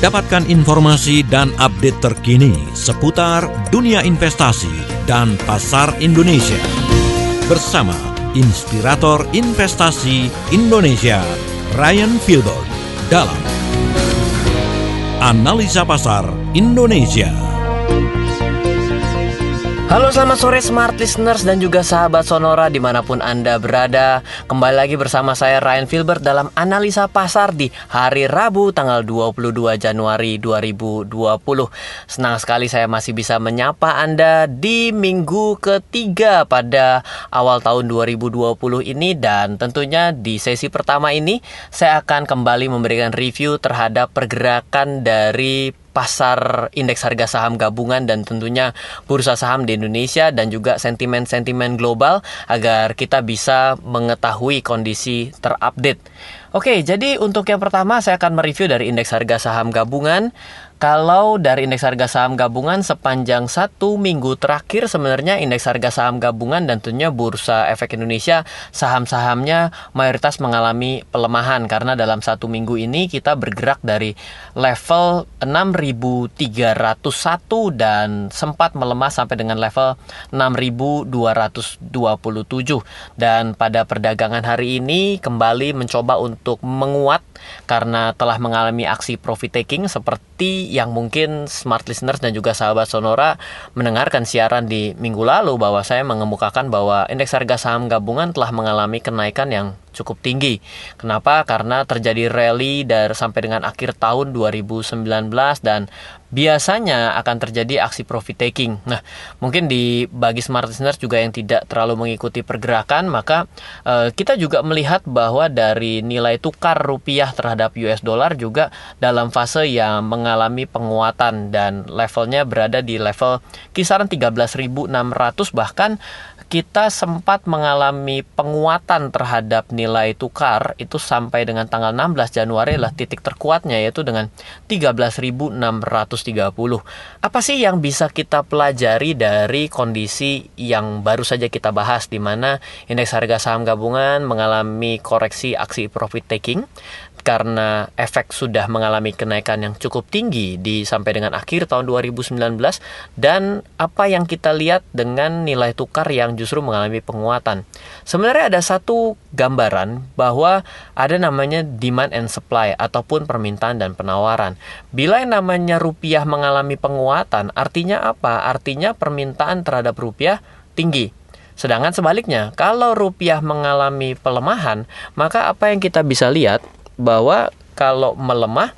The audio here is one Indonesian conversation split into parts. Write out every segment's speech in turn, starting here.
Dapatkan informasi dan update terkini seputar dunia investasi dan pasar Indonesia. Bersama Inspirator Investasi Indonesia, Ryan Filbert dalam Analisa Pasar Indonesia. Halo selamat sore smart listeners dan juga sahabat Sonora di mana pun Anda berada. Kembali lagi bersama saya Ryan Filbert dalam analisa pasar di hari Rabu tanggal 22 Januari 2020 Senang sekali saya masih bisa menyapa Anda di minggu ketiga pada awal tahun 2020 ini. Dan tentunya di sesi pertama ini saya akan kembali memberikan review terhadap pergerakan dari pasar indeks harga saham gabungan dan tentunya bursa saham di Indonesia dan juga sentimen-sentimen global agar kita bisa mengetahui kondisi terupdate. Oke, jadi untuk yang pertama saya akan mereview dari indeks harga saham gabungan. Kalau dari indeks harga saham gabungan sepanjang satu minggu terakhir sebenarnya indeks harga saham gabungan dan tentunya bursa efek Indonesia saham-sahamnya mayoritas mengalami pelemahan karena dalam satu minggu ini kita bergerak dari level 6.301 dan sempat melemah sampai dengan level 6.227 dan pada perdagangan hari ini kembali mencoba untuk menguat karena telah mengalami aksi profit taking seperti yang mungkin smart listeners dan juga sahabat Sonora mendengarkan siaran di minggu lalu bahwa saya mengemukakan bahwa indeks harga saham gabungan telah mengalami kenaikan yang cukup tinggi. Kenapa? Karena terjadi rally dari sampai dengan akhir tahun 2019 dan biasanya akan terjadi aksi profit taking. Nah, mungkin di bagi smart listeners juga yang tidak terlalu mengikuti pergerakan, maka eh, kita juga melihat bahwa dari nilai tukar rupiah terhadap US dollar juga dalam fase yang mengalami penguatan dan levelnya berada di level kisaran 13.600 bahkan kita sempat mengalami penguatan terhadap nilai tukar itu sampai dengan tanggal 16 Januari adalah titik terkuatnya yaitu dengan 13.630. Apa sih yang bisa kita pelajari dari kondisi yang baru saja kita bahas di mana indeks harga saham gabungan mengalami koreksi aksi profit taking karena efek sudah mengalami kenaikan yang cukup tinggi di sampai dengan akhir tahun 2019 dan apa yang kita lihat dengan nilai tukar yang justru mengalami penguatan. Sebenarnya ada satu gambaran bahwa ada namanya demand and supply ataupun permintaan dan penawaran. Bila yang namanya rupiah mengalami penguatan, artinya apa? Artinya permintaan terhadap rupiah tinggi. Sedangkan sebaliknya, kalau rupiah mengalami pelemahan, maka apa yang kita bisa lihat bahwa kalau melemah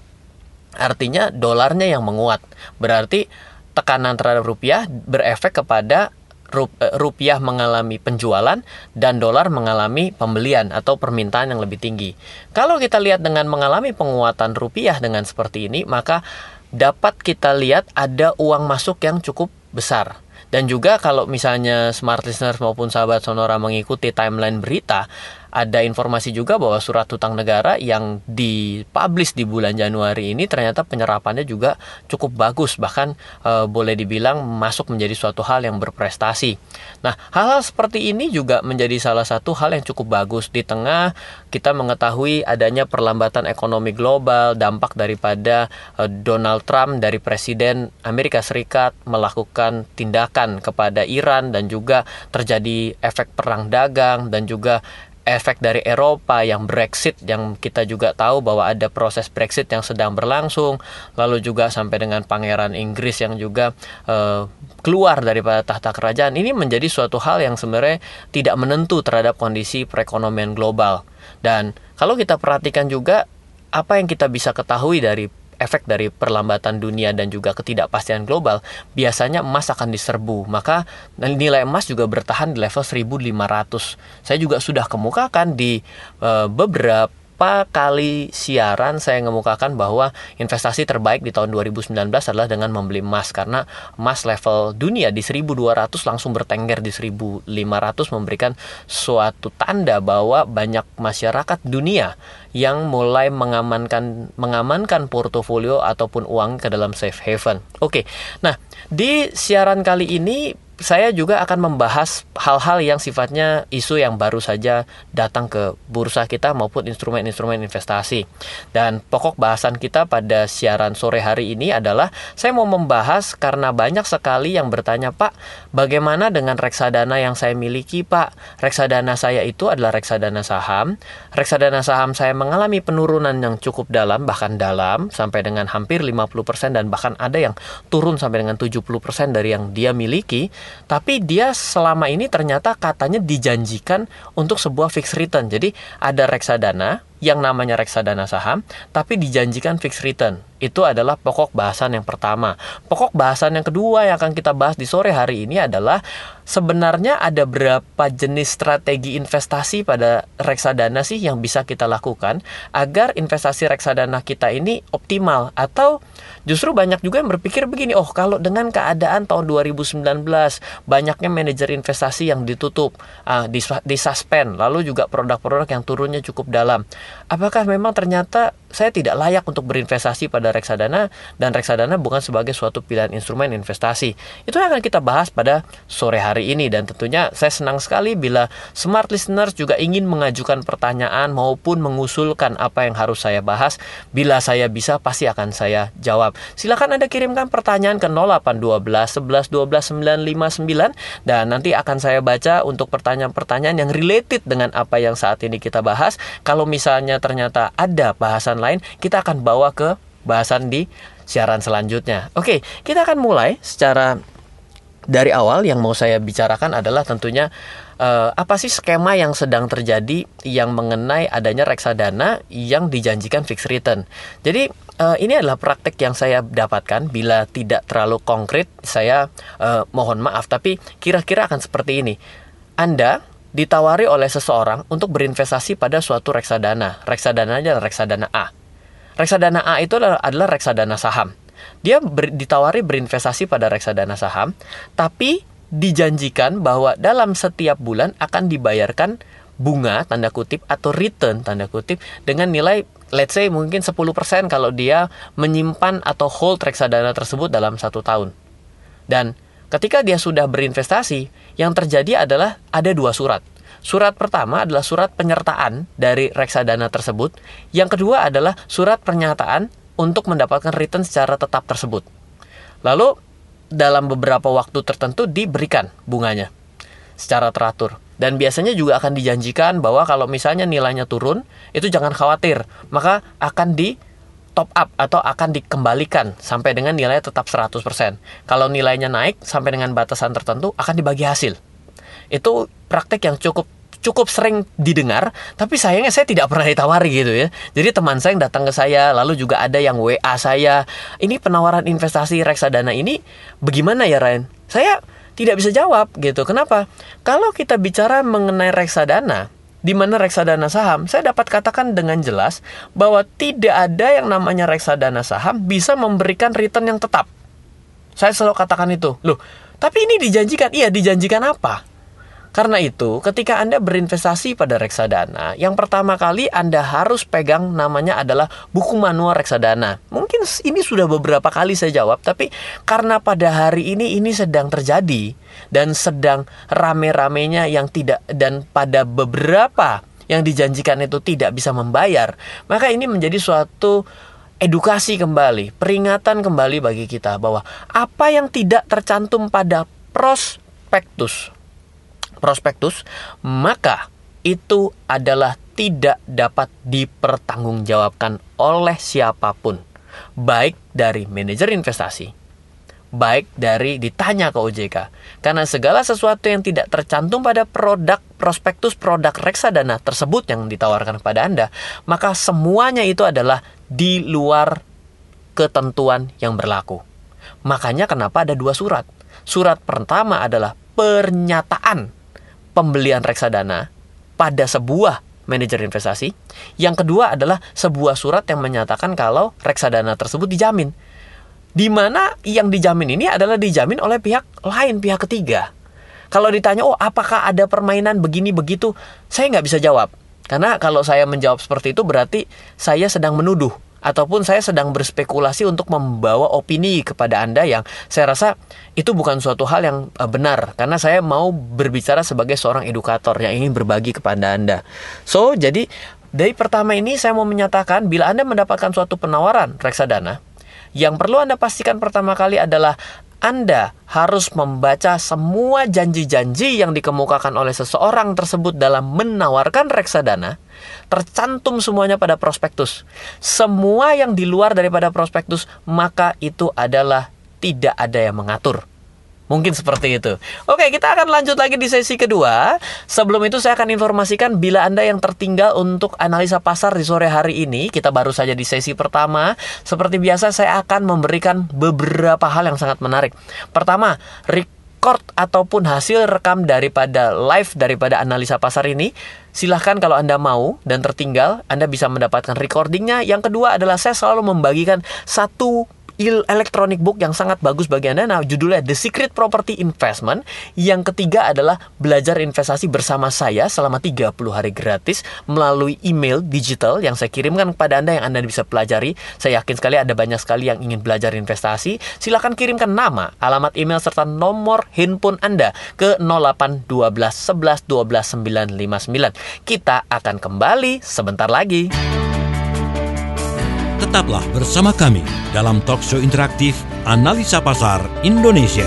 artinya dolarnya yang menguat. Berarti tekanan terhadap rupiah berefek kepada eh, rupiah mengalami penjualan dan dolar mengalami pembelian atau permintaan yang lebih tinggi. Kalau kita lihat dengan mengalami penguatan rupiah dengan seperti ini, maka dapat kita lihat ada uang masuk yang cukup besar. Dan juga kalau misalnya smart listeners maupun sahabat Sonora mengikuti timeline berita, ada informasi juga bahwa surat utang negara yang dipublish di bulan Januari ini ternyata penyerapannya juga cukup bagus bahkan e, boleh dibilang masuk menjadi suatu hal yang berprestasi. Nah, hal-hal seperti ini juga menjadi salah satu hal yang cukup bagus di tengah kita mengetahui adanya perlambatan ekonomi global, dampak daripada e, Donald Trump dari presiden Amerika Serikat melakukan tindakan kepada Iran dan juga terjadi efek perang dagang dan juga efek dari Eropa yang Brexit yang kita juga tahu bahwa ada proses Brexit yang sedang berlangsung lalu juga sampai dengan pangeran Inggris yang juga uh, keluar daripada tahta kerajaan. Ini menjadi suatu hal yang sebenarnya tidak menentu terhadap kondisi perekonomian global. Dan kalau kita perhatikan juga apa yang kita bisa ketahui dari efek dari perlambatan dunia dan juga ketidakpastian global, biasanya emas akan diserbu. Maka nilai emas juga bertahan di level 1500. Saya juga sudah kemukakan di e, beberapa beberapa kali siaran saya mengemukakan bahwa investasi terbaik di tahun 2019 adalah dengan membeli emas karena emas level dunia di 1200 langsung bertengger di 1500 memberikan suatu tanda bahwa banyak masyarakat dunia yang mulai mengamankan mengamankan portofolio ataupun uang ke dalam safe haven. Oke. Nah, di siaran kali ini saya juga akan membahas hal-hal yang sifatnya isu yang baru saja datang ke bursa kita maupun instrumen-instrumen investasi. Dan pokok bahasan kita pada siaran sore hari ini adalah saya mau membahas karena banyak sekali yang bertanya, "Pak, bagaimana dengan reksadana yang saya miliki, Pak? Reksadana saya itu adalah reksadana saham. Reksadana saham saya mengalami penurunan yang cukup dalam, bahkan dalam sampai dengan hampir 50% dan bahkan ada yang turun sampai dengan 70% dari yang dia miliki." Tapi dia selama ini ternyata katanya dijanjikan untuk sebuah fixed return. Jadi ada reksadana yang namanya reksadana saham, tapi dijanjikan fixed return. Itu adalah pokok bahasan yang pertama. Pokok bahasan yang kedua yang akan kita bahas di sore hari ini adalah sebenarnya ada berapa jenis strategi investasi pada reksadana sih yang bisa kita lakukan agar investasi reksadana kita ini optimal atau justru banyak juga yang berpikir begini, oh kalau dengan keadaan tahun 2019 banyaknya manajer investasi yang ditutup, uh, disuspend, lalu juga produk-produk yang turunnya cukup dalam. Apakah memang ternyata saya tidak layak untuk berinvestasi pada reksadana dan reksadana bukan sebagai suatu pilihan instrumen investasi. Itu akan kita bahas pada sore hari ini dan tentunya saya senang sekali bila smart listeners juga ingin mengajukan pertanyaan maupun mengusulkan apa yang harus saya bahas. Bila saya bisa pasti akan saya jawab. Silakan Anda kirimkan pertanyaan ke 0812 11 12 959 dan nanti akan saya baca untuk pertanyaan-pertanyaan yang related dengan apa yang saat ini kita bahas. Kalau misalnya ternyata ada bahasan lain, kita akan bawa ke bahasan di siaran selanjutnya. Oke, kita akan mulai secara dari awal yang mau saya bicarakan adalah tentunya uh, apa sih skema yang sedang terjadi yang mengenai adanya reksadana yang dijanjikan fixed return. Jadi uh, ini adalah praktek yang saya dapatkan bila tidak terlalu konkret saya uh, mohon maaf tapi kira-kira akan seperti ini. Anda ditawari oleh seseorang untuk berinvestasi pada suatu reksadana. Reksadana adalah reksadana A. Reksadana A itu adalah reksadana saham. Dia ber, ditawari berinvestasi pada reksadana saham, tapi dijanjikan bahwa dalam setiap bulan akan dibayarkan bunga tanda kutip atau return tanda kutip dengan nilai let's say mungkin 10% kalau dia menyimpan atau hold reksadana tersebut dalam satu tahun. Dan Ketika dia sudah berinvestasi, yang terjadi adalah ada dua surat. Surat pertama adalah surat penyertaan dari reksadana tersebut. Yang kedua adalah surat pernyataan untuk mendapatkan return secara tetap tersebut. Lalu dalam beberapa waktu tertentu diberikan bunganya secara teratur. Dan biasanya juga akan dijanjikan bahwa kalau misalnya nilainya turun, itu jangan khawatir, maka akan di top up atau akan dikembalikan sampai dengan nilai tetap 100%. Kalau nilainya naik sampai dengan batasan tertentu akan dibagi hasil. Itu praktek yang cukup cukup sering didengar, tapi sayangnya saya tidak pernah ditawari gitu ya. Jadi teman saya yang datang ke saya, lalu juga ada yang WA saya, ini penawaran investasi reksadana ini bagaimana ya Ryan? Saya tidak bisa jawab gitu. Kenapa? Kalau kita bicara mengenai reksadana, di mana reksadana saham, saya dapat katakan dengan jelas bahwa tidak ada yang namanya reksadana saham bisa memberikan return yang tetap. Saya selalu katakan itu. Loh, tapi ini dijanjikan. Iya, dijanjikan apa? Karena itu, ketika Anda berinvestasi pada reksadana, yang pertama kali Anda harus pegang namanya adalah buku manual reksadana. Mungkin ini sudah beberapa kali saya jawab, tapi karena pada hari ini ini sedang terjadi dan sedang rame-ramenya yang tidak dan pada beberapa yang dijanjikan itu tidak bisa membayar, maka ini menjadi suatu edukasi kembali, peringatan kembali bagi kita bahwa apa yang tidak tercantum pada prospektus prospektus, maka itu adalah tidak dapat dipertanggungjawabkan oleh siapa pun, baik dari manajer investasi, baik dari ditanya ke OJK. Karena segala sesuatu yang tidak tercantum pada produk prospektus produk reksadana tersebut yang ditawarkan kepada Anda, maka semuanya itu adalah di luar ketentuan yang berlaku. Makanya kenapa ada dua surat. Surat pertama adalah pernyataan pembelian reksadana pada sebuah manajer investasi. Yang kedua adalah sebuah surat yang menyatakan kalau reksadana tersebut dijamin. Di mana yang dijamin ini adalah dijamin oleh pihak lain, pihak ketiga. Kalau ditanya, oh apakah ada permainan begini begitu, saya nggak bisa jawab. Karena kalau saya menjawab seperti itu berarti saya sedang menuduh ataupun saya sedang berspekulasi untuk membawa opini kepada Anda yang saya rasa itu bukan suatu hal yang uh, benar karena saya mau berbicara sebagai seorang edukator yang ingin berbagi kepada Anda. So, jadi dari pertama ini saya mau menyatakan bila Anda mendapatkan suatu penawaran reksadana, yang perlu Anda pastikan pertama kali adalah anda harus membaca semua janji-janji yang dikemukakan oleh seseorang tersebut dalam menawarkan reksadana, tercantum semuanya pada prospektus. Semua yang di luar daripada prospektus, maka itu adalah tidak ada yang mengatur. Mungkin seperti itu. Oke, kita akan lanjut lagi di sesi kedua. Sebelum itu saya akan informasikan bila Anda yang tertinggal untuk analisa pasar di sore hari ini, kita baru saja di sesi pertama. Seperti biasa saya akan memberikan beberapa hal yang sangat menarik. Pertama, record ataupun hasil rekam daripada live daripada analisa pasar ini Silahkan kalau Anda mau dan tertinggal, Anda bisa mendapatkan recordingnya. Yang kedua adalah saya selalu membagikan satu electronic book yang sangat bagus bagi Anda. Nah, judulnya The Secret Property Investment. Yang ketiga adalah belajar investasi bersama saya selama 30 hari gratis melalui email digital yang saya kirimkan kepada Anda yang Anda bisa pelajari. Saya yakin sekali ada banyak sekali yang ingin belajar investasi. Silahkan kirimkan nama, alamat email serta nomor handphone Anda ke 0812 11 12 959. Kita akan kembali sebentar lagi. Tetaplah bersama kami dalam talkshow interaktif Analisa Pasar Indonesia.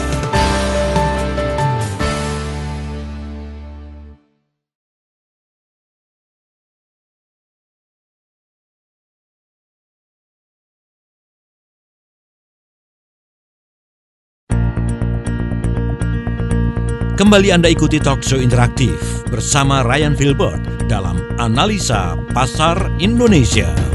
Kembali Anda ikuti talkshow interaktif bersama Ryan Filbert dalam Analisa Pasar Indonesia.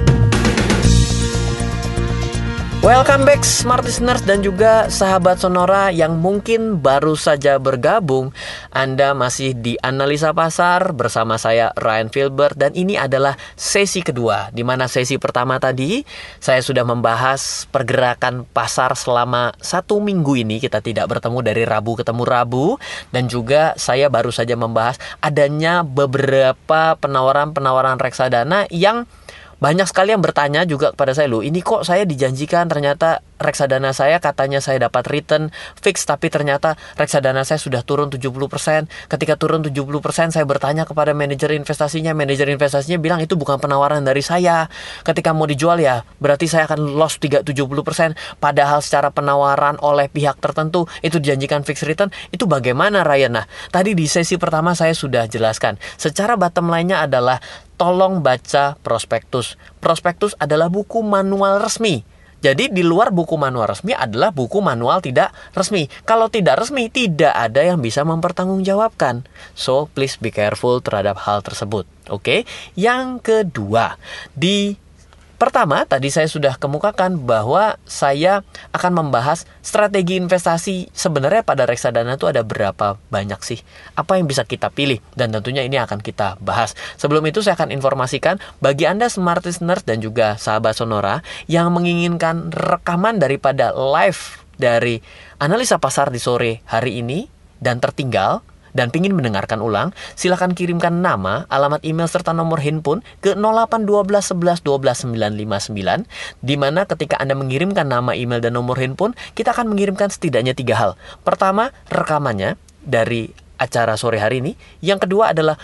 Welcome back smart listeners dan juga sahabat Sonora yang mungkin baru saja bergabung. Anda masih di analisa pasar bersama saya Ryan Filbert. Dan ini adalah sesi kedua di mana sesi pertama tadi saya sudah membahas pergerakan pasar selama satu minggu ini. Kita tidak bertemu dari Rabu ketemu Rabu. Dan juga saya baru saja membahas adanya beberapa penawaran-penawaran reksadana yang banyak sekali yang bertanya juga kepada saya loh ini kok saya dijanjikan ternyata reksadana saya katanya saya dapat return fix tapi ternyata reksadana saya sudah turun 70% ketika turun 70% saya bertanya kepada manajer investasinya. Manajer investasinya bilang itu bukan penawaran dari saya. Ketika mau dijual ya berarti saya akan loss 3 70% padahal secara penawaran oleh pihak tertentu itu dijanjikan fix return. Itu bagaimana Ryan? Nah tadi di sesi pertama saya sudah jelaskan. Secara bottom line-nya adalah tolong baca prospektus. Prospektus adalah buku manual resmi. Jadi di luar buku manual resmi adalah buku manual tidak resmi. Kalau tidak resmi, tidak ada yang bisa mempertanggungjawabkan. So, please be careful terhadap hal tersebut. Oke. Okay? Yang kedua, di Pertama, tadi saya sudah kemukakan bahwa saya akan membahas strategi investasi sebenarnya pada reksadana itu ada berapa banyak sih? Apa yang bisa kita pilih? Dan tentunya ini akan kita bahas. Sebelum itu saya akan informasikan bagi Anda smart listeners dan juga sahabat Sonora yang menginginkan rekaman daripada live dari analisa pasar di sore hari ini dan tertinggal dan ingin mendengarkan ulang, silakan kirimkan nama, alamat email serta nomor handphone ke 0812 11 12 959 di mana ketika Anda mengirimkan nama, email dan nomor handphone, kita akan mengirimkan setidaknya tiga hal. Pertama, rekamannya dari acara sore hari ini. Yang kedua adalah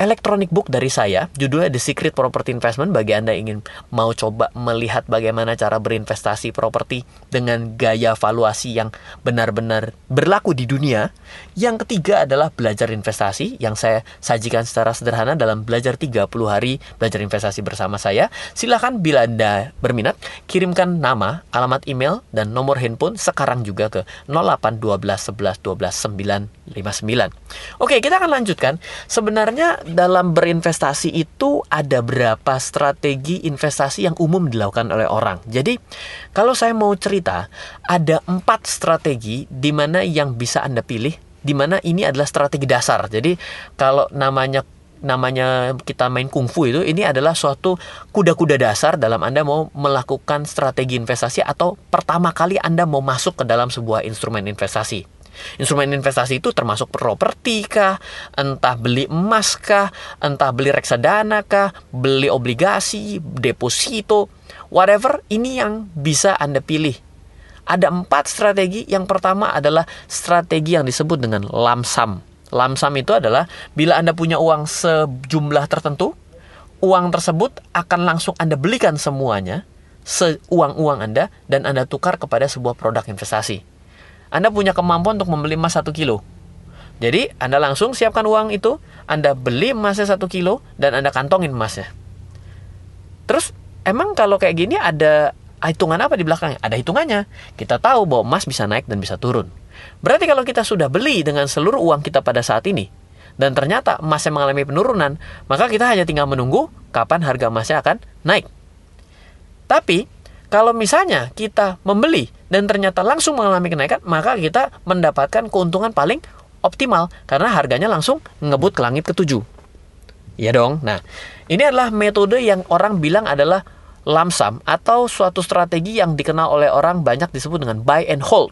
electronic book dari saya, judulnya The Secret Property Investment bagi Anda ingin mau coba melihat bagaimana cara berinvestasi properti dengan gaya valuasi yang benar-benar berlaku di dunia. Yang ketiga adalah belajar investasi yang saya sajikan secara sederhana dalam belajar 30 hari belajar investasi bersama saya. Silahkan bila Anda berminat, kirimkan nama, alamat email, dan nomor handphone sekarang juga ke 08 12 11 12 959. Oke, kita akan lanjutkan. Sebenarnya dalam berinvestasi itu ada berapa strategi investasi yang umum dilakukan oleh orang. Jadi, kalau saya mau cerita, ada empat strategi di mana yang bisa Anda pilih, di mana ini adalah strategi dasar. Jadi, kalau namanya namanya kita main kungfu itu ini adalah suatu kuda-kuda dasar dalam Anda mau melakukan strategi investasi atau pertama kali Anda mau masuk ke dalam sebuah instrumen investasi. Instrumen investasi itu termasuk properti kah, entah beli emas kah, entah beli reksadana kah, beli obligasi, deposito, whatever ini yang bisa Anda pilih. Ada empat strategi. Yang pertama adalah strategi yang disebut dengan lamsam. Lamsam itu adalah bila Anda punya uang sejumlah tertentu, uang tersebut akan langsung Anda belikan semuanya, seuang-uang Anda, dan Anda tukar kepada sebuah produk investasi. Anda punya kemampuan untuk membeli emas satu kilo. Jadi, Anda langsung siapkan uang itu, Anda beli emasnya satu kilo, dan Anda kantongin emasnya. Terus, emang kalau kayak gini ada hitungan apa di belakangnya? Ada hitungannya. Kita tahu bahwa emas bisa naik dan bisa turun. Berarti kalau kita sudah beli dengan seluruh uang kita pada saat ini, dan ternyata emasnya mengalami penurunan, maka kita hanya tinggal menunggu kapan harga emasnya akan naik. Tapi, kalau misalnya kita membeli dan ternyata langsung mengalami kenaikan, maka kita mendapatkan keuntungan paling optimal karena harganya langsung ngebut ke langit ketujuh. Ya dong. Nah, ini adalah metode yang orang bilang adalah lamsam atau suatu strategi yang dikenal oleh orang banyak disebut dengan buy and hold.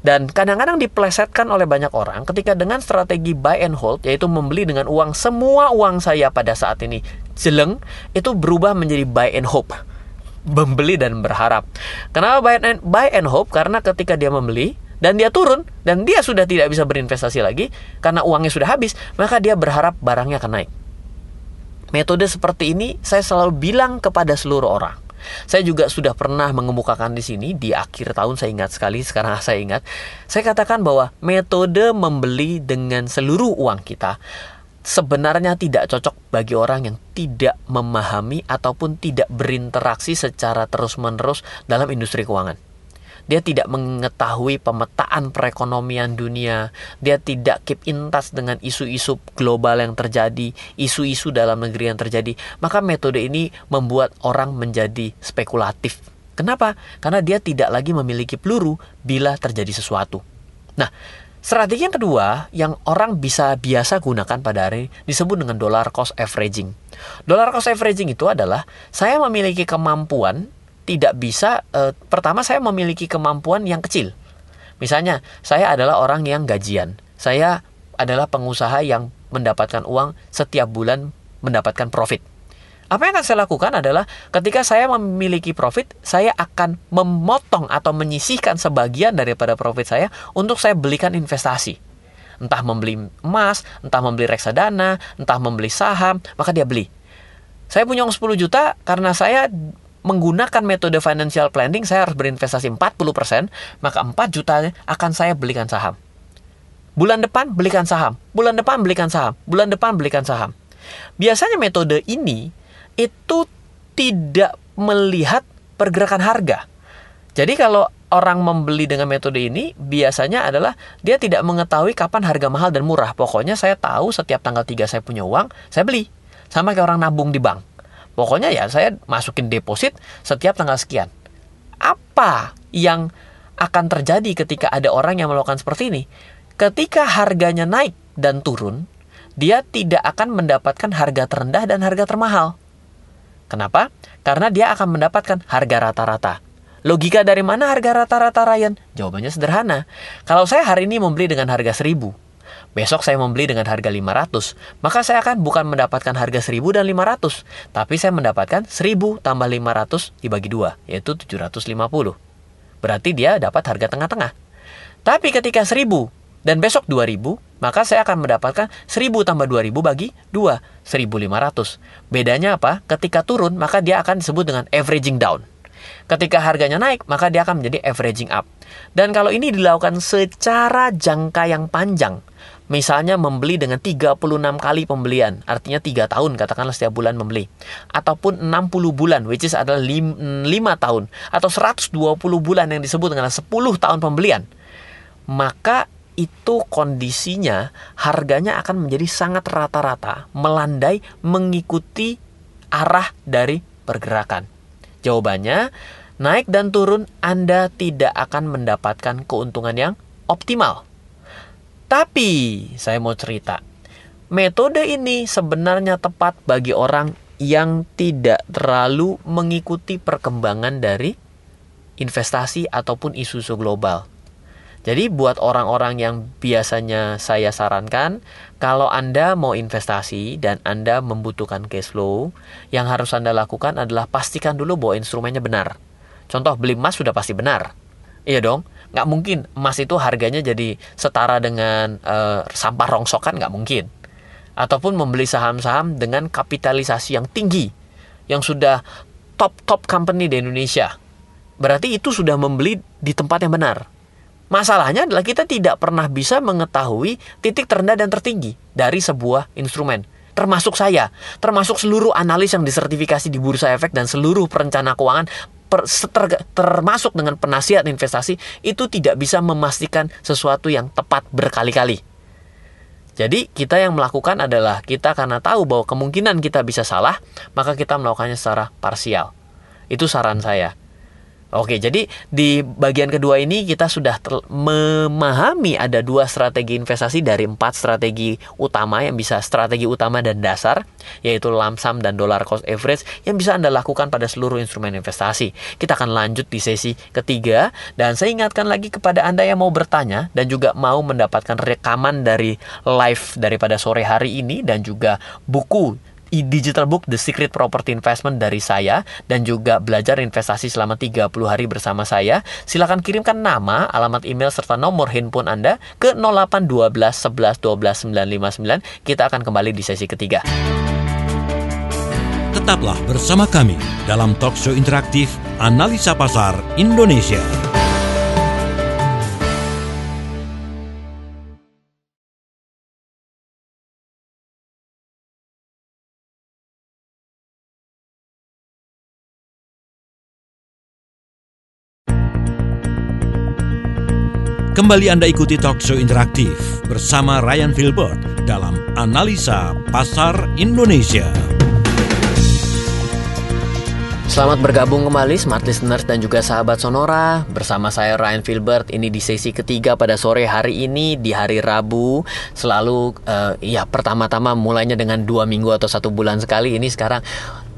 Dan kadang-kadang diplesetkan oleh banyak orang ketika dengan strategi buy and hold yaitu membeli dengan uang semua uang saya pada saat ini jeleng itu berubah menjadi buy and hope. Membeli dan berharap. Kenapa buy and, buy and hope? Karena ketika dia membeli dan dia turun dan dia sudah tidak bisa berinvestasi lagi karena uangnya sudah habis, maka dia berharap barangnya akan naik. Metode seperti ini saya selalu bilang kepada seluruh orang. Saya juga sudah pernah mengemukakan di sini di akhir tahun saya ingat sekali sekarang saya ingat. Saya katakan bahwa metode membeli dengan seluruh uang kita sebenarnya tidak cocok bagi orang yang tidak memahami ataupun tidak berinteraksi secara terus-menerus dalam industri keuangan. Dia tidak mengetahui pemetaan perekonomian dunia. Dia tidak keep in touch dengan isu-isu global yang terjadi, isu-isu dalam negeri yang terjadi. Maka metode ini membuat orang menjadi spekulatif. Kenapa? Karena dia tidak lagi memiliki peluru bila terjadi sesuatu. Nah, Strategi yang kedua yang orang bisa biasa gunakan pada hari disebut dengan dollar cost averaging. Dollar cost averaging itu adalah saya memiliki kemampuan tidak bisa e, pertama saya memiliki kemampuan yang kecil. Misalnya, saya adalah orang yang gajian. Saya adalah pengusaha yang mendapatkan uang setiap bulan mendapatkan profit. Apa yang akan saya lakukan adalah ketika saya memiliki profit, saya akan memotong atau menyisihkan sebagian daripada profit saya untuk saya belikan investasi. Entah membeli emas, entah membeli reksadana, entah membeli saham, maka dia beli. Saya punya uang 10 juta karena saya menggunakan metode financial planning saya harus berinvestasi 40%, maka 4 juta akan saya belikan saham. Bulan depan belikan saham, bulan depan belikan saham, bulan depan belikan saham. Biasanya metode ini itu tidak melihat pergerakan harga. Jadi kalau orang membeli dengan metode ini biasanya adalah dia tidak mengetahui kapan harga mahal dan murah. Pokoknya saya tahu setiap tanggal 3 saya punya uang, saya beli. Sama kayak orang nabung di bank. Pokoknya ya saya masukin deposit setiap tanggal sekian. Apa yang akan terjadi ketika ada orang yang melakukan seperti ini? Ketika harganya naik dan turun, dia tidak akan mendapatkan harga terendah dan harga termahal. Kenapa? Karena dia akan mendapatkan harga rata-rata. Logika dari mana harga rata-rata Ryan? Jawabannya sederhana. Kalau saya hari ini membeli dengan harga 1000, Besok saya membeli dengan harga 500, maka saya akan bukan mendapatkan harga 1000 dan 500, tapi saya mendapatkan 1000 tambah 500 dibagi 2, yaitu 750. Berarti dia dapat harga tengah-tengah. Tapi ketika 1000 dan besok 2000, maka saya akan mendapatkan 1000 tambah 2000 bagi 2, 1500. Bedanya apa? Ketika turun, maka dia akan disebut dengan averaging down. Ketika harganya naik, maka dia akan menjadi averaging up. Dan kalau ini dilakukan secara jangka yang panjang, Misalnya membeli dengan 36 kali pembelian, artinya 3 tahun katakanlah setiap bulan membeli. Ataupun 60 bulan, which is adalah 5, 5 tahun. Atau 120 bulan yang disebut dengan 10 tahun pembelian. Maka itu kondisinya harganya akan menjadi sangat rata-rata, melandai mengikuti arah dari pergerakan. Jawabannya, naik dan turun Anda tidak akan mendapatkan keuntungan yang optimal. Tapi saya mau cerita, metode ini sebenarnya tepat bagi orang yang tidak terlalu mengikuti perkembangan dari investasi ataupun isu-isu global. Jadi buat orang-orang yang biasanya saya sarankan, kalau Anda mau investasi dan Anda membutuhkan cash flow, yang harus Anda lakukan adalah pastikan dulu bahwa instrumennya benar. Contoh beli emas sudah pasti benar. Iya dong, nggak mungkin emas itu harganya jadi setara dengan uh, sampah rongsokan nggak mungkin. Ataupun membeli saham-saham dengan kapitalisasi yang tinggi, yang sudah top-top company di Indonesia. Berarti itu sudah membeli di tempat yang benar Masalahnya adalah kita tidak pernah bisa mengetahui titik terendah dan tertinggi dari sebuah instrumen. Termasuk saya, termasuk seluruh analis yang disertifikasi di Bursa Efek dan seluruh perencana keuangan per, ter, termasuk dengan penasihat investasi itu tidak bisa memastikan sesuatu yang tepat berkali-kali. Jadi kita yang melakukan adalah kita karena tahu bahwa kemungkinan kita bisa salah, maka kita melakukannya secara parsial. Itu saran saya. Oke, jadi di bagian kedua ini kita sudah memahami ada dua strategi investasi dari empat strategi utama yang bisa strategi utama dan dasar, yaitu lamsam dan dollar cost average yang bisa Anda lakukan pada seluruh instrumen investasi. Kita akan lanjut di sesi ketiga dan saya ingatkan lagi kepada Anda yang mau bertanya dan juga mau mendapatkan rekaman dari live daripada sore hari ini dan juga buku digital book The Secret Property Investment dari saya dan juga belajar investasi selama 30 hari bersama saya, silakan kirimkan nama, alamat email serta nomor handphone Anda ke 0812 11 12 959. Kita akan kembali di sesi ketiga. Tetaplah bersama kami dalam talk show interaktif Analisa Pasar Indonesia. Kembali Anda ikuti talk show interaktif bersama Ryan Filbert dalam Analisa Pasar Indonesia. Selamat bergabung kembali Smart Listeners dan juga sahabat Sonora. Bersama saya Ryan Filbert Ini di sesi ketiga pada sore hari ini Di hari Rabu. Selalu uh, ya pertama-tama mulainya dengan dua minggu atau satu bulan sekali. Ini sekarang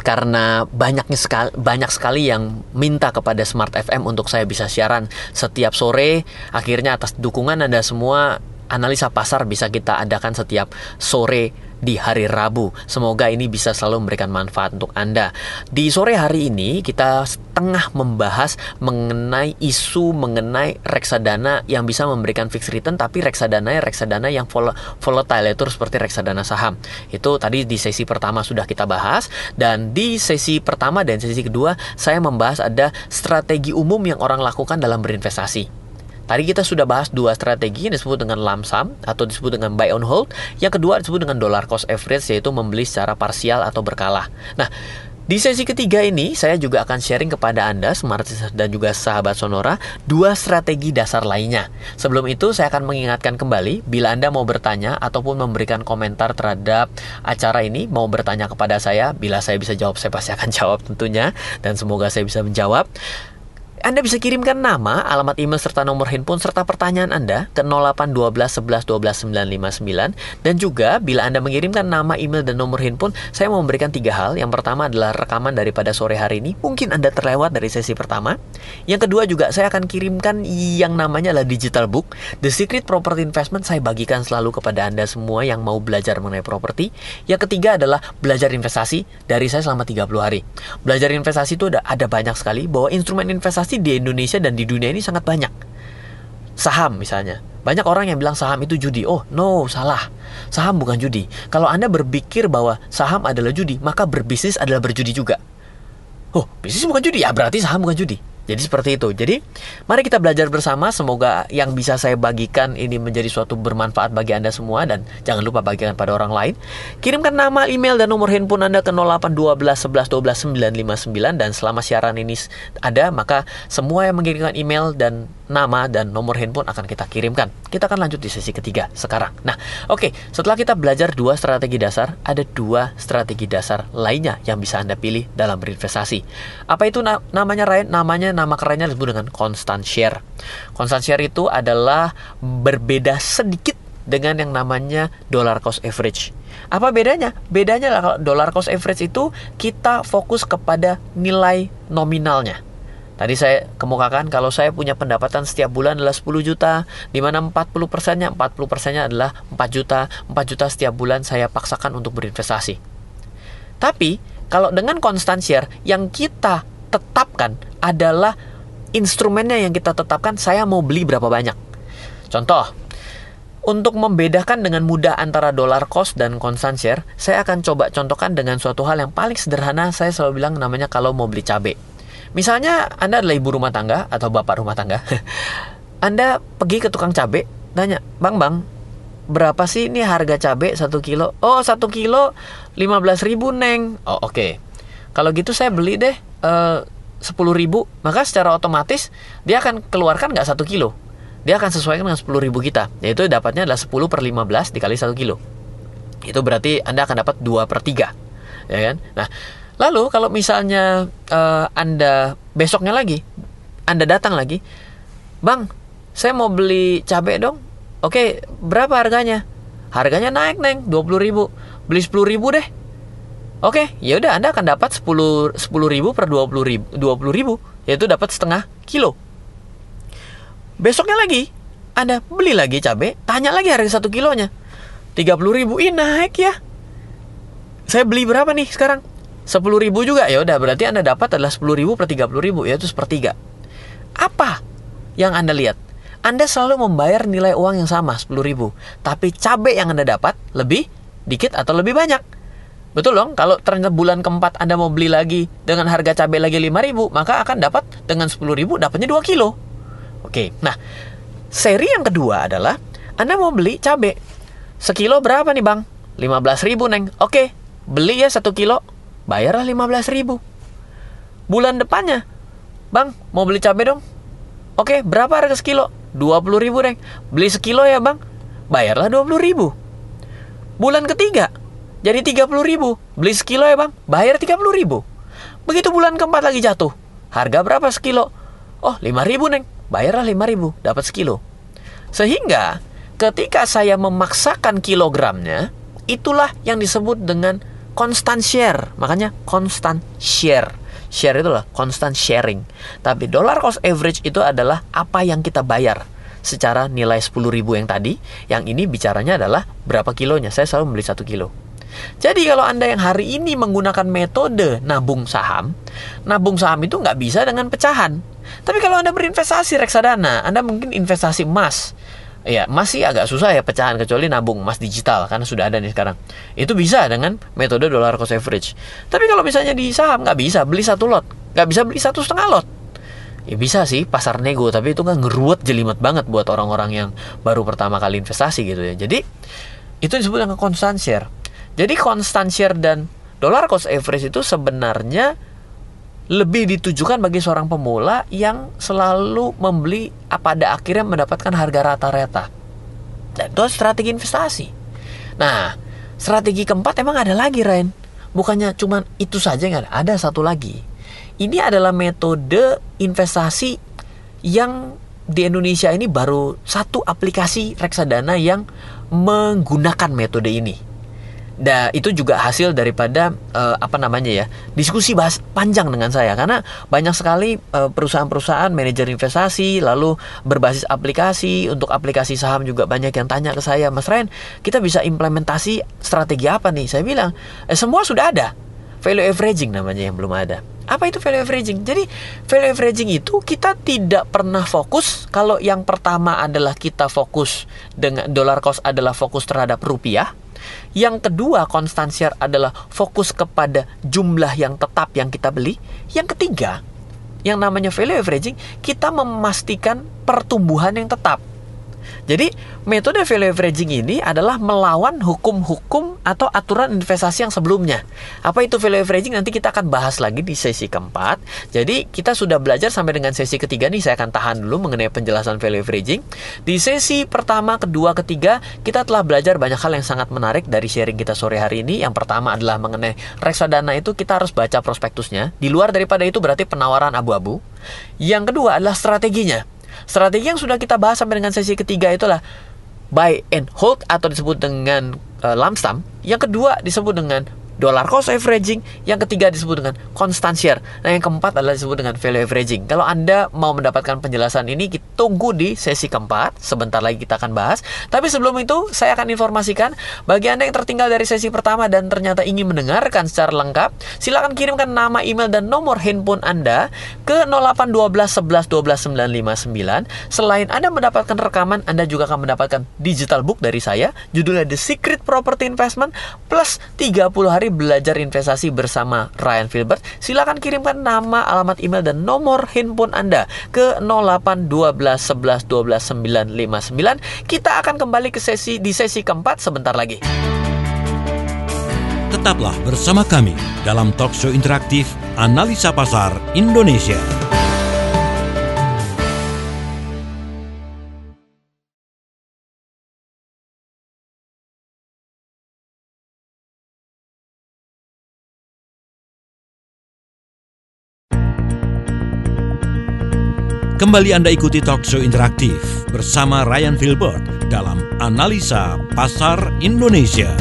karena banyaknya sekali banyak sekali yang minta kepada Smart FM untuk saya bisa siaran setiap sore. Akhirnya atas dukungan Anda semua analisa pasar bisa kita adakan setiap sore di hari Rabu. Semoga ini bisa selalu memberikan manfaat untuk Anda. Di sore hari ini kita tengah membahas mengenai isu mengenai reksadana yang bisa memberikan fixed return tapi reksadana reksadana yang vol volatile itu seperti reksadana saham. Itu tadi di sesi pertama sudah kita bahas dan di sesi pertama dan sesi kedua saya membahas ada strategi umum yang orang lakukan dalam berinvestasi. Tadi kita sudah bahas dua strategi yang disebut dengan lump sum atau disebut dengan buy on hold. Yang kedua disebut dengan dollar cost average yaitu membeli secara parsial atau berkala. Nah, di sesi ketiga ini saya juga akan sharing kepada Anda Smart dan juga sahabat Sonora dua strategi dasar lainnya. Sebelum itu saya akan mengingatkan kembali bila Anda mau bertanya ataupun memberikan komentar terhadap acara ini mau bertanya kepada saya bila saya bisa jawab saya pasti akan jawab tentunya dan semoga saya bisa menjawab. Anda bisa kirimkan nama, alamat email serta nomor handphone serta pertanyaan Anda ke 0812 11 12 959 dan juga bila Anda mengirimkan nama, email dan nomor handphone, saya mau memberikan tiga hal. Yang pertama adalah rekaman daripada sore hari ini. Mungkin Anda terlewat dari sesi pertama. Yang kedua juga saya akan kirimkan yang namanya adalah digital book The Secret Property Investment saya bagikan selalu kepada Anda semua yang mau belajar mengenai properti. Yang ketiga adalah belajar investasi dari saya selama 30 hari. Belajar investasi itu ada banyak sekali bahwa instrumen investasi pasti di Indonesia dan di dunia ini sangat banyak. Saham misalnya. Banyak orang yang bilang saham itu judi. Oh, no, salah. Saham bukan judi. Kalau Anda berpikir bahwa saham adalah judi, maka berbisnis adalah berjudi juga. Oh, bisnis bukan judi ya, berarti saham bukan judi. Jadi seperti itu. Jadi mari kita belajar bersama. Semoga yang bisa saya bagikan ini menjadi suatu bermanfaat bagi Anda semua dan jangan lupa bagikan pada orang lain. Kirimkan nama, email dan nomor handphone Anda ke 0812 11 12 959 dan selama siaran ini ada maka semua yang mengirimkan email dan nama dan nomor handphone akan kita kirimkan. Kita akan lanjut di sesi ketiga sekarang. Nah, oke, okay, setelah kita belajar dua strategi dasar, ada dua strategi dasar lainnya yang bisa Anda pilih dalam berinvestasi. Apa itu na namanya Ryan? Namanya nama kerennya disebut dengan constant share. Constant share itu adalah berbeda sedikit dengan yang namanya dollar cost average. Apa bedanya? Bedanya kalau dollar cost average itu kita fokus kepada nilai nominalnya. Tadi saya kemukakan kalau saya punya pendapatan setiap bulan adalah 10 juta, di mana 40 persennya, 40 persennya adalah 4 juta, 4 juta setiap bulan saya paksakan untuk berinvestasi. Tapi kalau dengan constant share yang kita tetapkan adalah instrumennya yang kita tetapkan saya mau beli berapa banyak. Contoh, untuk membedakan dengan mudah antara dollar cost dan constant share, saya akan coba contohkan dengan suatu hal yang paling sederhana. Saya selalu bilang namanya kalau mau beli cabai. Misalnya Anda adalah ibu rumah tangga atau bapak rumah tangga. anda pergi ke tukang cabai, tanya, Bang, Bang, berapa sih ini harga cabai satu kilo? Oh, satu kilo 15 ribu, Neng. Oh, oke. Okay. Kalau gitu saya beli deh eh, sepuluh ribu, maka secara otomatis dia akan keluarkan nggak satu kilo. Dia akan sesuaikan dengan sepuluh ribu kita. Yaitu dapatnya adalah 10 per 15 dikali satu kilo. Itu berarti Anda akan dapat 2 per 3. Ya kan? Nah, Lalu kalau misalnya uh, Anda besoknya lagi, Anda datang lagi, Bang, saya mau beli cabai dong. Oke, berapa harganya? Harganya naik, Neng, 20 ribu. Beli 10 ribu deh. Oke, ya udah Anda akan dapat 10 10 ribu per 20 ribu, 20 ribu, yaitu dapat setengah kilo. Besoknya lagi, Anda beli lagi cabai, tanya lagi harga satu kilonya. 30 ribu, ih naik ya. Saya beli berapa nih sekarang? 10 ribu juga? Ya udah berarti anda dapat adalah 10 ribu per 30 ribu yaitu sepertiga. Apa yang anda lihat? Anda selalu membayar nilai uang yang sama 10 ribu. Tapi cabai yang anda dapat lebih dikit atau lebih banyak? Betul dong kalau ternyata bulan keempat anda mau beli lagi dengan harga cabai lagi 5 ribu maka akan dapat dengan 10 ribu dapatnya 2 kilo. Oke nah seri yang kedua adalah anda mau beli cabai. Sekilo berapa nih bang? 15 ribu neng. Oke beli ya satu kilo bayarlah 15 ribu. Bulan depannya, bang mau beli cabai dong? Oke, berapa harga sekilo? 20 ribu deh. Beli sekilo ya bang? Bayarlah 20 ribu. Bulan ketiga, jadi 30 ribu. Beli sekilo ya bang? Bayar 30 ribu. Begitu bulan keempat lagi jatuh. Harga berapa sekilo? Oh, 5 ribu neng. Bayarlah 5 ribu, dapat sekilo. Sehingga ketika saya memaksakan kilogramnya, itulah yang disebut dengan constant share makanya constant share share itu lah constant sharing. Tapi dollar cost average itu adalah apa yang kita bayar. Secara nilai 10 ribu yang tadi yang ini bicaranya adalah berapa kilonya. Saya selalu membeli satu kilo. Jadi kalau anda yang hari ini menggunakan metode nabung saham nabung saham itu nggak bisa dengan pecahan. Tapi kalau anda berinvestasi reksadana anda mungkin investasi emas Ya, masih agak susah ya pecahan kecuali nabung emas digital karena sudah ada nih sekarang. Itu bisa dengan metode dollar cost average. Tapi kalau misalnya di saham nggak bisa beli satu lot, nggak bisa beli satu setengah lot. Ya bisa sih pasar nego, tapi itu kan ngeruat jelimet banget buat orang-orang yang baru pertama kali investasi gitu ya. Jadi itu disebut dengan constant share. Jadi constant share dan dollar cost average itu sebenarnya lebih ditujukan bagi seorang pemula yang selalu membeli pada akhirnya mendapatkan harga rata-rata. Dan itu strategi investasi. Nah, strategi keempat emang ada lagi, Ren. Bukannya cuma itu saja nggak ada, ada satu lagi. Ini adalah metode investasi yang di Indonesia ini baru satu aplikasi reksadana yang menggunakan metode ini Da, itu juga hasil daripada uh, apa namanya ya diskusi bahas panjang dengan saya. Karena banyak sekali uh, perusahaan-perusahaan manajer investasi lalu berbasis aplikasi. Untuk aplikasi saham juga banyak yang tanya ke saya Mas Ren kita bisa implementasi strategi apa nih? Saya bilang eh, semua sudah ada. Value averaging namanya yang belum ada. Apa itu value averaging? Jadi value averaging itu kita tidak pernah fokus kalau yang pertama adalah kita fokus dengan dollar cost adalah fokus terhadap rupiah yang kedua, constant adalah fokus kepada jumlah yang tetap yang kita beli. Yang ketiga, yang namanya value averaging, kita memastikan pertumbuhan yang tetap. Jadi metode value averaging ini adalah melawan hukum-hukum atau aturan investasi yang sebelumnya. Apa itu value averaging nanti kita akan bahas lagi di sesi keempat. Jadi kita sudah belajar sampai dengan sesi ketiga nih saya akan tahan dulu mengenai penjelasan value averaging. Di sesi pertama, kedua, ketiga kita telah belajar banyak hal yang sangat menarik dari sharing kita sore hari ini. Yang pertama adalah mengenai reksadana itu kita harus baca prospektusnya. Di luar daripada itu berarti penawaran abu-abu. Yang kedua adalah strateginya. Strategi yang sudah kita bahas sampai dengan sesi ketiga itulah buy and hold atau disebut dengan uh, lump sum. Yang kedua disebut dengan dollar cost averaging, yang ketiga disebut dengan konstansier, nah yang keempat adalah disebut dengan value averaging. Kalau Anda mau mendapatkan penjelasan ini, kita tunggu di sesi keempat, sebentar lagi kita akan bahas. Tapi sebelum itu, saya akan informasikan bagi Anda yang tertinggal dari sesi pertama dan ternyata ingin mendengarkan secara lengkap, silakan kirimkan nama, email, dan nomor handphone Anda ke 0812 11 12 959. Selain Anda mendapatkan rekaman, Anda juga akan mendapatkan digital book dari saya, judulnya The Secret Property Investment, plus 30 hari belajar investasi bersama Ryan Filbert, silakan kirimkan nama, alamat email dan nomor handphone Anda ke 08 12 11 12 959. Kita akan kembali ke sesi di sesi keempat sebentar lagi. Tetaplah bersama kami dalam talk show interaktif Analisa Pasar Indonesia. Kembali Anda ikuti talk show interaktif bersama Ryan Filbert dalam Analisa Pasar Indonesia.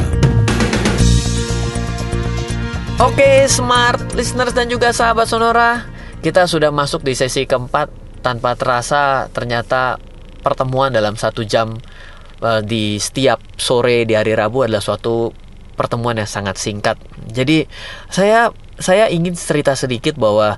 Oke, smart listeners dan juga sahabat Sonora, kita sudah masuk di sesi keempat tanpa terasa ternyata pertemuan dalam satu jam uh, di setiap sore di hari Rabu adalah suatu pertemuan yang sangat singkat. Jadi saya saya ingin cerita sedikit bahwa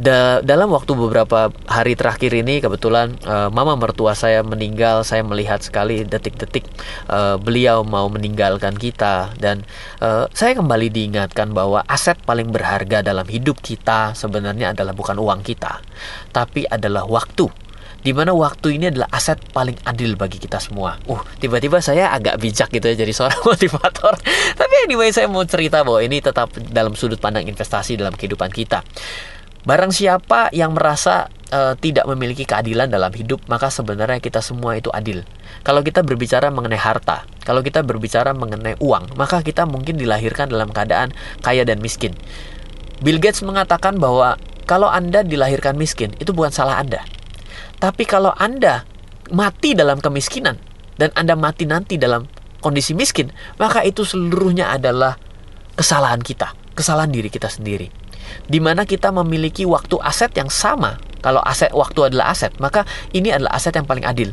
da dalam waktu beberapa hari terakhir ini kebetulan uh, mama mertua saya meninggal saya melihat sekali detik-detik uh, beliau mau meninggalkan kita dan uh, saya kembali diingatkan bahwa aset paling berharga dalam hidup kita sebenarnya adalah bukan uang kita tapi adalah waktu di mana waktu ini adalah aset paling adil bagi kita semua. Uh, tiba-tiba saya agak bijak gitu ya jadi seorang motivator. Tapi anyway saya mau cerita bahwa ini tetap dalam sudut pandang investasi dalam kehidupan kita. Barang siapa yang merasa uh, tidak memiliki keadilan dalam hidup, maka sebenarnya kita semua itu adil. Kalau kita berbicara mengenai harta, kalau kita berbicara mengenai uang, maka kita mungkin dilahirkan dalam keadaan kaya dan miskin. Bill Gates mengatakan bahwa kalau Anda dilahirkan miskin, itu bukan salah Anda. Tapi kalau Anda mati dalam kemiskinan dan Anda mati nanti dalam kondisi miskin, maka itu seluruhnya adalah kesalahan kita, kesalahan diri kita sendiri di mana kita memiliki waktu aset yang sama. Kalau aset waktu adalah aset, maka ini adalah aset yang paling adil.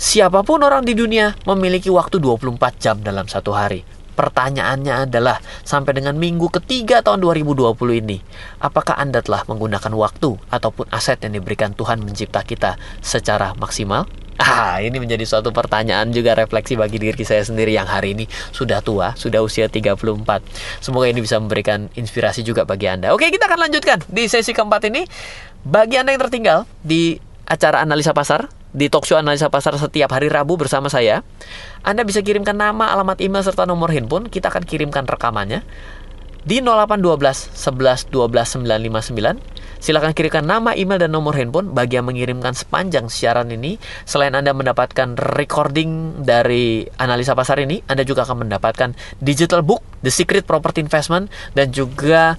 Siapa pun orang di dunia memiliki waktu 24 jam dalam satu hari. Pertanyaannya adalah, sampai dengan minggu ketiga tahun 2020 ini, apakah Anda telah menggunakan waktu ataupun aset yang diberikan Tuhan mencipta kita secara maksimal? Ah, ini menjadi suatu pertanyaan juga refleksi bagi diri saya sendiri yang hari ini sudah tua, sudah usia 34. Semoga ini bisa memberikan inspirasi juga bagi Anda. Oke, kita akan lanjutkan di sesi keempat ini. Bagi Anda yang tertinggal di acara analisa pasar, di talkshow analisa pasar setiap hari Rabu bersama saya, Anda bisa kirimkan nama, alamat email serta nomor handphone. Kita akan kirimkan rekamannya di 0812 11 12 959 Silahkan kirimkan nama, email, dan nomor handphone bagi yang mengirimkan sepanjang siaran ini. Selain Anda mendapatkan recording dari analisa pasar ini, Anda juga akan mendapatkan digital book, The Secret Property Investment, dan juga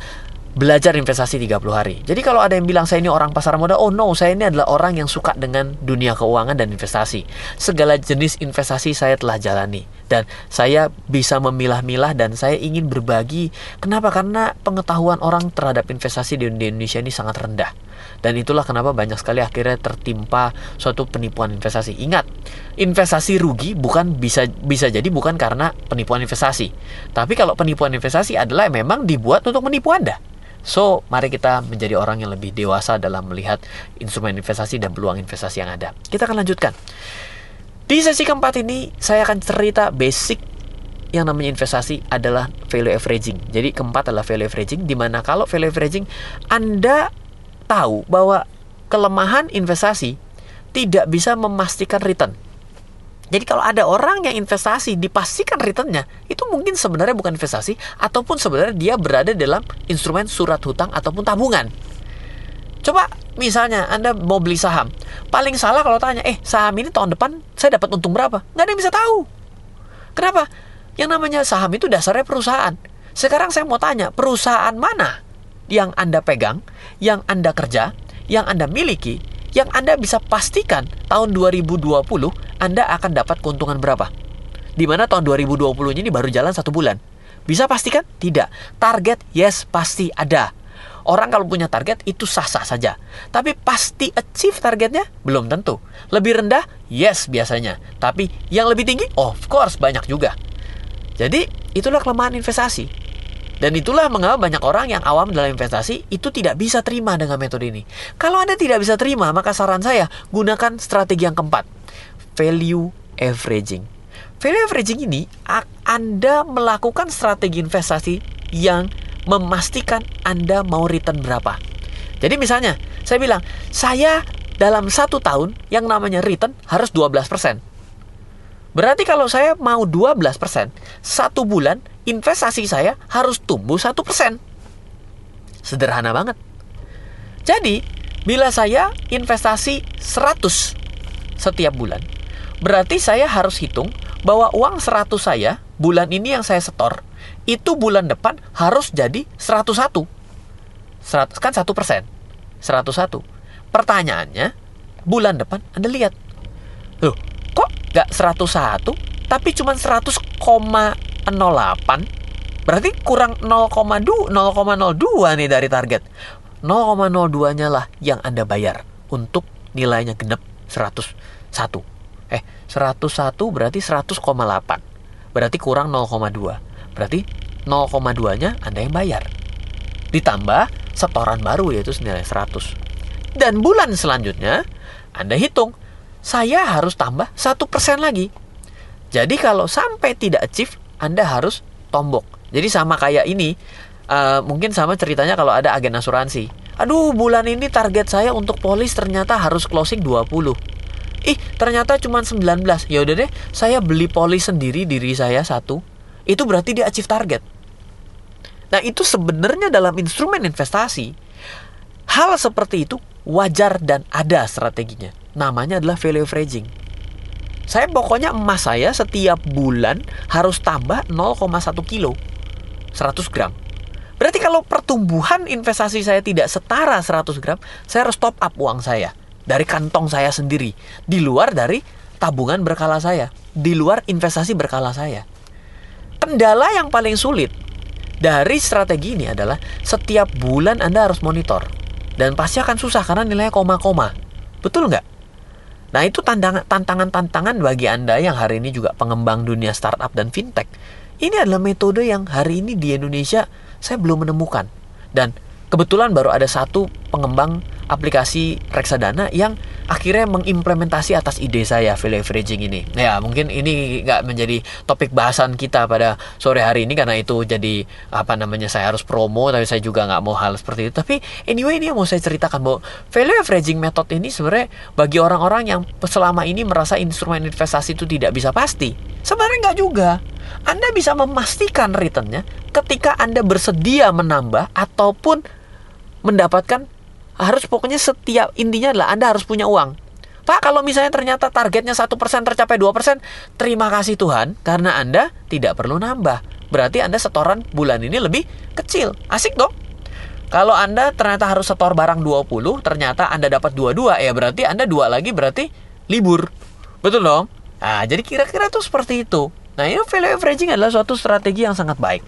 belajar investasi 30 hari. Jadi kalau ada yang bilang saya ini orang pasar modal, oh no, saya ini adalah orang yang suka dengan dunia keuangan dan investasi. Segala jenis investasi saya telah jalani dan saya bisa memilah-milah dan saya ingin berbagi. Kenapa? Karena pengetahuan orang terhadap investasi di Indonesia ini sangat rendah. Dan itulah kenapa banyak sekali akhirnya tertimpa suatu penipuan investasi. Ingat, investasi rugi bukan bisa bisa jadi bukan karena penipuan investasi. Tapi kalau penipuan investasi adalah memang dibuat untuk menipu Anda. So, mari kita menjadi orang yang lebih dewasa dalam melihat instrumen investasi dan peluang investasi yang ada. Kita akan lanjutkan. Di sesi keempat ini, saya akan cerita basic yang namanya investasi adalah value averaging. Jadi keempat adalah value averaging, di mana kalau value averaging, Anda tahu bahwa kelemahan investasi tidak bisa memastikan return. Jadi kalau ada orang yang investasi dipastikan returnnya, itu mungkin sebenarnya bukan investasi ataupun sebenarnya dia berada dalam instrumen surat hutang ataupun tabungan. Coba misalnya Anda mau beli saham, paling salah kalau tanya, eh saham ini tahun depan saya dapat untung berapa? Nggak ada yang bisa tahu. Kenapa? Yang namanya saham itu dasarnya perusahaan. Sekarang saya mau tanya, perusahaan mana yang Anda pegang, yang Anda kerja, yang Anda miliki, yang Anda bisa pastikan tahun 2020 Anda akan dapat keuntungan berapa. Di mana tahun 2020 ini baru jalan satu bulan. Bisa pastikan? Tidak. Target, yes, pasti ada. Orang kalau punya target itu sah-sah saja. Tapi pasti achieve targetnya? Belum tentu. Lebih rendah? Yes biasanya. Tapi yang lebih tinggi? Of course banyak juga. Jadi itulah kelemahan investasi. Dan itulah mengapa banyak orang yang awam dalam investasi itu tidak bisa terima dengan metode ini. Kalau Anda tidak bisa terima, maka saran saya gunakan strategi yang keempat. Value averaging. Value averaging ini Anda melakukan strategi investasi yang memastikan Anda mau return berapa. Jadi misalnya, saya bilang, saya dalam satu tahun yang namanya return harus 12%. Berarti kalau saya mau 12%, satu bulan investasi saya harus tumbuh 1%. Sederhana banget. Jadi, bila saya investasi 100 setiap bulan, berarti saya harus hitung bahwa uang 100 saya bulan ini yang saya setor itu bulan depan harus jadi 101. 100 kan 1 persen. 101. Pertanyaannya, bulan depan Anda lihat. Loh, kok nggak 101, tapi cuma 100,08? Berarti kurang 0,02 nih dari target. 0,02-nya lah yang Anda bayar untuk nilainya genep 101. Eh, 101 berarti 100,8. Berarti kurang 0,2. Berarti 0,2-nya Anda yang bayar. Ditambah setoran baru yaitu senilai 100. Dan bulan selanjutnya Anda hitung, saya harus tambah 1% lagi. Jadi kalau sampai tidak achieve, Anda harus tombok. Jadi sama kayak ini, uh, mungkin sama ceritanya kalau ada agen asuransi. Aduh, bulan ini target saya untuk polis ternyata harus closing 20. Ih, ternyata cuma 19. Ya udah deh, saya beli polis sendiri diri saya satu itu berarti dia achieve target. Nah, itu sebenarnya dalam instrumen investasi, hal seperti itu wajar dan ada strateginya. Namanya adalah value averaging. Saya pokoknya emas saya setiap bulan harus tambah 0,1 kilo. 100 gram. Berarti kalau pertumbuhan investasi saya tidak setara 100 gram, saya harus top up uang saya dari kantong saya sendiri, di luar dari tabungan berkala saya, di luar investasi berkala saya. Kendala yang paling sulit dari strategi ini adalah setiap bulan Anda harus monitor. Dan pasti akan susah karena nilainya koma-koma. Betul nggak? Nah itu tantangan-tantangan bagi Anda yang hari ini juga pengembang dunia startup dan fintech. Ini adalah metode yang hari ini di Indonesia saya belum menemukan. Dan kebetulan baru ada satu pengembang aplikasi reksadana yang akhirnya mengimplementasi atas ide saya value averaging ini. Ya mungkin ini nggak menjadi topik bahasan kita pada sore hari ini karena itu jadi apa namanya saya harus promo tapi saya juga nggak mau hal seperti itu. Tapi anyway ini yang mau saya ceritakan bahwa value averaging method ini sebenarnya bagi orang-orang yang selama ini merasa instrumen investasi itu tidak bisa pasti. Sebenarnya nggak juga. Anda bisa memastikan returnnya ketika Anda bersedia menambah ataupun mendapatkan harus pokoknya setiap intinya adalah Anda harus punya uang. Pak, kalau misalnya ternyata targetnya satu persen tercapai 2%, terima kasih Tuhan karena Anda tidak perlu nambah. Berarti Anda setoran bulan ini lebih kecil. Asik dong? Kalau Anda ternyata harus setor barang 20, ternyata Anda dapat 22, ya berarti Anda dua lagi berarti libur. Betul dong? Nah, jadi kira-kira tuh seperti itu. Nah, ini value averaging adalah suatu strategi yang sangat baik.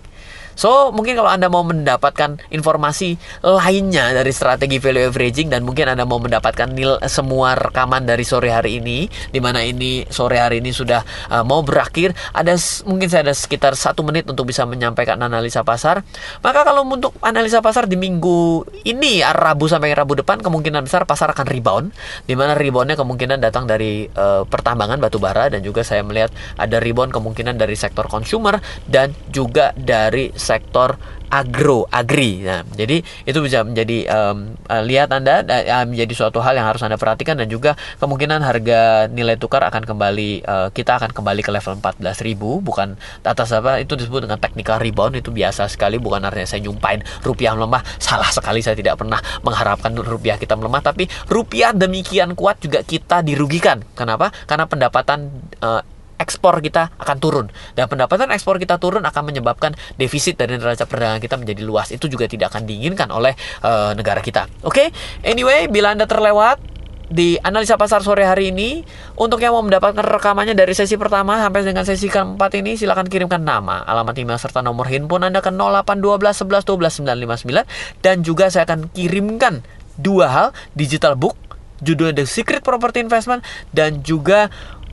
So, mungkin kalau Anda mau mendapatkan informasi lainnya dari strategi value averaging dan mungkin Anda mau mendapatkan nil semua rekaman dari sore hari ini, di mana ini sore hari ini sudah uh, mau berakhir, ada mungkin saya ada sekitar satu menit untuk bisa menyampaikan analisa pasar. Maka kalau untuk analisa pasar di minggu ini Rabu sampai Rabu depan kemungkinan besar pasar akan rebound, di mana reboundnya kemungkinan datang dari uh, pertambangan batu bara dan juga saya melihat ada rebound kemungkinan dari sektor consumer dan juga dari sektor agro agri. Nah, jadi itu bisa menjadi um, lihat Anda uh, menjadi suatu hal yang harus Anda perhatikan dan juga kemungkinan harga nilai tukar akan kembali uh, kita akan kembali ke level 14.000 bukan atas apa itu disebut dengan technical rebound itu biasa sekali bukan artinya saya nyumpain rupiah melemah salah sekali saya tidak pernah mengharapkan rupiah kita melemah tapi rupiah demikian kuat juga kita dirugikan. Kenapa? Karena pendapatan uh, ekspor kita akan turun dan pendapatan ekspor kita turun akan menyebabkan defisit dari neraca perdagangan kita menjadi luas itu juga tidak akan diinginkan oleh uh, negara kita oke okay? anyway bila anda terlewat di analisa pasar sore hari ini. Untuk yang mau mendapatkan rekamannya dari sesi pertama sampai dengan sesi keempat ini silakan kirimkan nama, alamat email serta nomor handphone Anda ke 0812 11 12 959 dan juga saya akan kirimkan dua hal, digital book judulnya The Secret Property Investment dan juga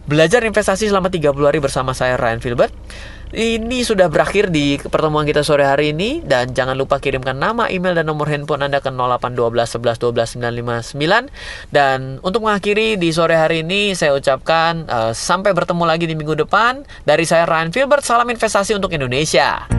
belajar investasi selama 30 hari bersama saya Ryan Filbert. Ini sudah berakhir di pertemuan kita sore hari ini dan jangan lupa kirimkan nama, email dan nomor handphone Anda ke 0812 11 12 959 dan untuk mengakhiri di sore hari ini saya ucapkan uh, sampai bertemu lagi di minggu depan dari saya Ryan Filbert salam investasi untuk Indonesia.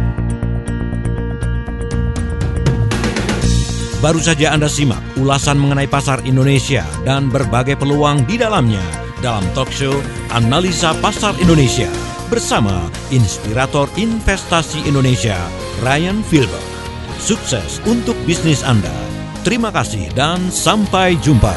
Baru saja Anda simak ulasan mengenai pasar Indonesia dan berbagai peluang di dalamnya dalam talk show Analisa Pasar Indonesia bersama Inspirator Investasi Indonesia, Ryan Filber. Sukses untuk bisnis Anda. Terima kasih dan sampai jumpa.